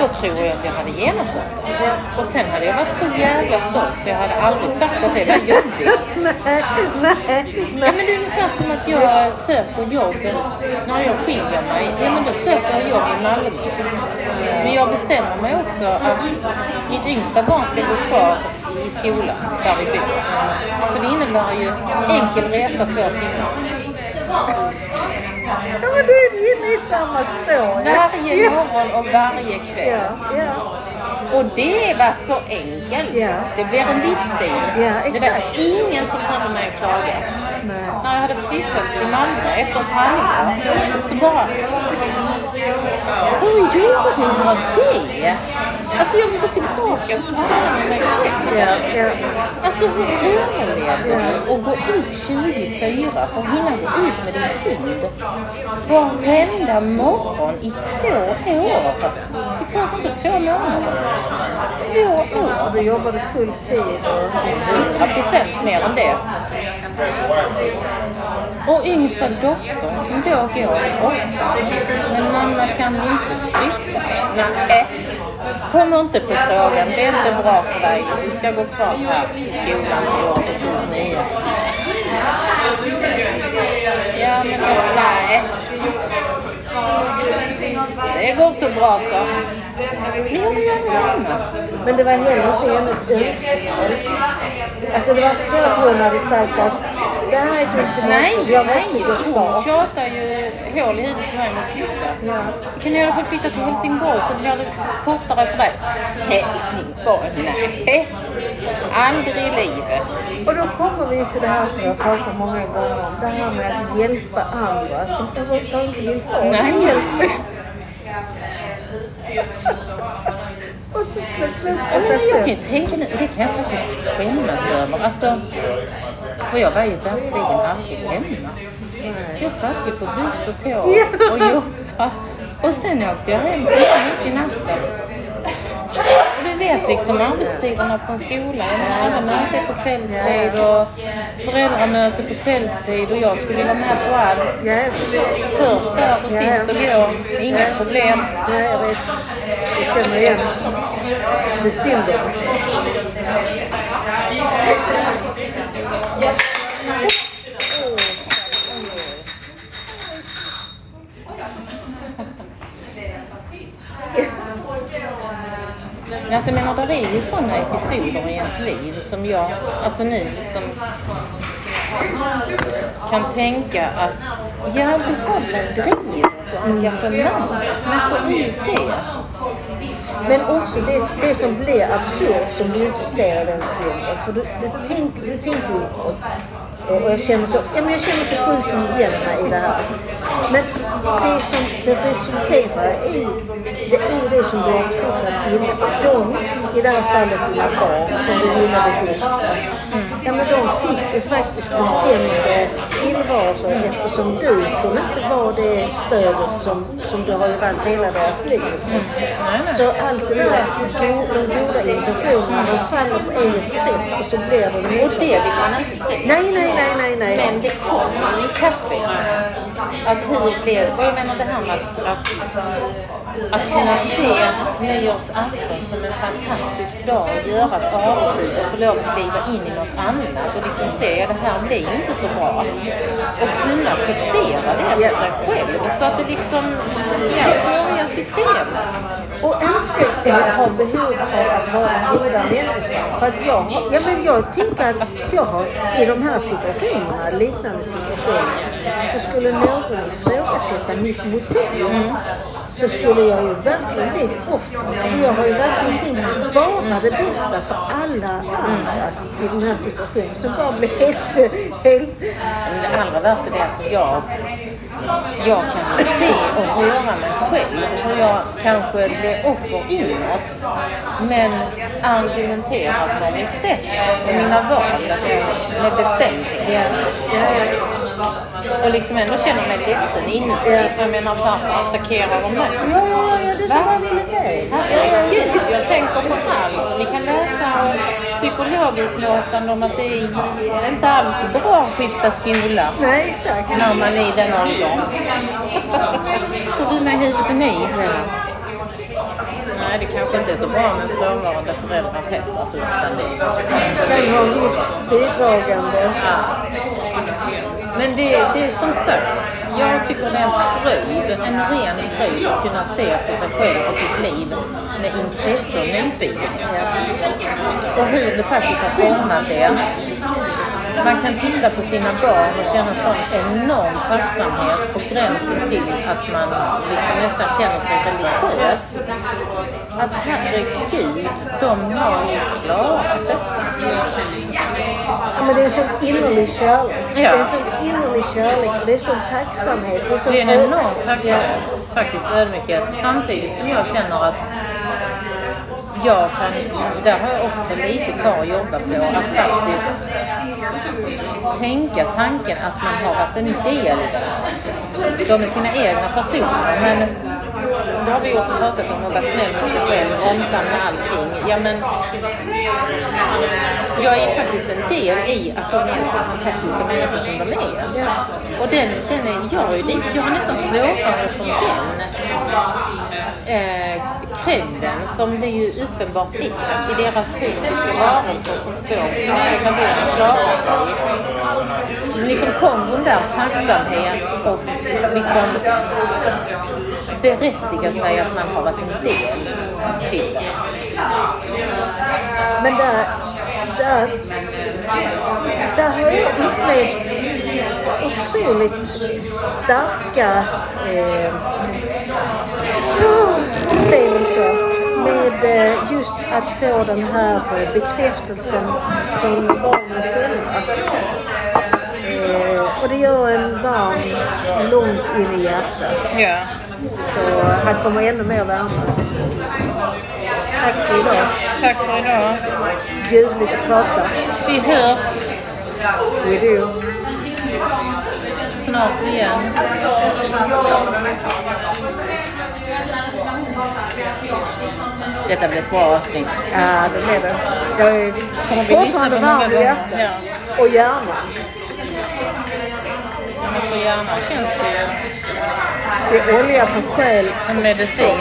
då tror jag att jag hade genomfört det. Och sen hade jag varit så jävla stolt så jag hade aldrig sagt att det var jobbigt. nej, nej, nej. men det är ungefär som att jag söker jobb när jag skiljer mig. Ja, men då söker jag jobb i Malmö. Men jag bestämmer mig också att mitt yngsta barn ska gå kvar i skolan där vi bor. Så det innebär ju enkel resa två timmar. Ja men då är du inne i samma spår. Varje morgon och varje kväll. Ja, ja. Och det var så enkelt. Ja. Det blev en livsstil. Ja, det var ingen som hade mig klaga. Nej. När jag hade flyttat till Malmö efter ett halvår så bara... Hur gjorde jag det? Alltså jag vill gå tillbaka och själv. Ja. Alltså hur överlevde du och gå upp 24 för att hinna gå ut med din hund varenda morgon i två år? Vi pratar inte två månader. Två år. Du jobbade full tid och... 100 procent mer än det. Och yngsta dottern som då går i åttan. Men mamma kan vi inte flytta? Nej. Kommer inte på frågan. Det är inte bra för dig. Du ska gå kvar här i skolan till år nio. Ja men alltså nej. Det går så bra så. Jag vill göra annat. Men det var heller inte hennes önskemål. Alltså det var inte så att hon hade sagt att det här är inte Nej, jag måste nej. gå Hon kvar. tjatar ju hål i huvudet på mig om att flytta. Ja. Kan jag i alla fall flytta till Helsingborg så blir det kortare för dig? Helsingborg? Nej. Aldrig i livet. Och då kommer vi till det här som jag pratat många gånger om. Det här med att hjälpa andra som överhuvudtaget inte vill ha hjälp. Och så slutar Ja, men jag kan ju tänka nu, det kan jag faktiskt skämmas över. Alltså, för jag var ju verkligen aldrig hemma. Jag satt ju på buss och tåg och jobbade. Och sen åkte jag hem mitt i natten. Och du vet liksom arbetstiderna på en skola. Jag menar, alla möten på kvällstid och föräldramöte på kvällstid och jag skulle vara med på allt. Först där och sist och gå. Inga problem. ja, jag vet. Jag känner igen det synden. Men alltså, jag menar, det är ju sådana episoder i ens liv som jag, alltså nu liksom kan tänka att jag behåller drivet och engagemanget, men få ut det. Men också det, det som blir absurt som du inte ser i den stunden. För du, du, tänk, du tänker uppåt. Och jag känner så, ja, men jag känner så sjukt igen mig i det här. Men det som det resulterar i, det är det som du precis varit inne på. De, i det här fallet dina barn, som du gillade bäst. Ja men de fick ju faktiskt en sämre tillvaro eftersom du kunde inte vara det stödet som, som du har ju varit hela deras liv. Nej. Så allt det där, de goda intentionerna, de faller på eget grepp och så blir det Och det vill man inte se. Nej, nej, nej, nej, nej. Men det kommer i kaffet. Att hur blev Och jag menar det här med att, att, att kunna se nyårsafton som en fantastisk dag och göra ett avslut och få lov att kliva in i något annat och liksom se att det här blir ju inte så bra. Och kunna justera det för sig själv så att det liksom ja, i systemet. Och inte ha behov av att vara goda människor. För att jag, ja, men jag tänker att jag har i de här situationerna, liknande situationer, så skulle någon ifrågasätta mitt motiv. Så skulle jag ju verkligen bli ett offer. För jag har ju verkligen tänkt bara det bästa för alla andra i den här situationen. Så bara blir helt, helt det allra värsta är att jag, jag kan se och höra mig själv hur jag kanske blir offer inåt men argumenterar för mitt sätt och mina val med bestämdhet. Och liksom ändå känner mig ledsen inuti. För jag menar varför attackerar de mig? Ja, ja, ja, det är så man ville det. Herregud, jag tänker på allt. Vi kan läsa psykologutlåtanden om att det är inte alls bra att skifta skola Nej, exakt. när man är i den åldern. Och du med huvudet i nid. Nej, det kanske inte är så bra med frånvarande föräldrar heller, tusan det. Kan ha en viss bidragande. Men det, det är som sagt, jag tycker det är en fröjd, en ren fröjd att kunna se på sig själv och sitt liv med intresse och nyfikenhet. Och hur det faktiskt har format det. Man kan titta på sina barn och känna sån enorm tacksamhet på gränsen till att man liksom nästan känner sig religiös. Att herregud, de har ju klarat detta. Ja, men det är en sån innerlig kärlek. Ja. Det är en sån innerlig kärlek. Det är sån tacksamhet. Det är, sån Det är en enorm tacksamhet, Ja. faktiskt ödmjukhet. Samtidigt som jag känner att jag kan, där har jag också lite kvar att jobba på, att faktiskt tänka tanken att man har varit en del de är sina egna personer. Men då har vi också pratat om att vara snäll mot sig själv, omfamna allting. Ja, men jag är faktiskt en del i att de är så fantastiska människor som de är. Och den, den är, jag, är lite, jag har nästan svårare för den eh, credden som det ju uppenbart är i deras fysiska varelser som står för att klara sig. Liksom kombon där, tacksamhet och liksom berättiga sig att man har varit en del till det. Men där, där, där har jag upplevt otroligt starka eh, upplevelser med eh, just att få den här eh, bekräftelsen från barnen själva. Eh, och det gör en varm långt in i hjärtat. Ja. Så han kommer ännu mer värme. Tack för idag. Tack för idag. Ljuvligt att prata. Vi hörs We do. Snart igen. Detta blir ett bra avsnitt. Ja, det blev det. Jag är fortfarande på varm i hjärtat. Ja. Och hjärnan. Men för hjärnan känns det ju Det är olja på själ en medicin.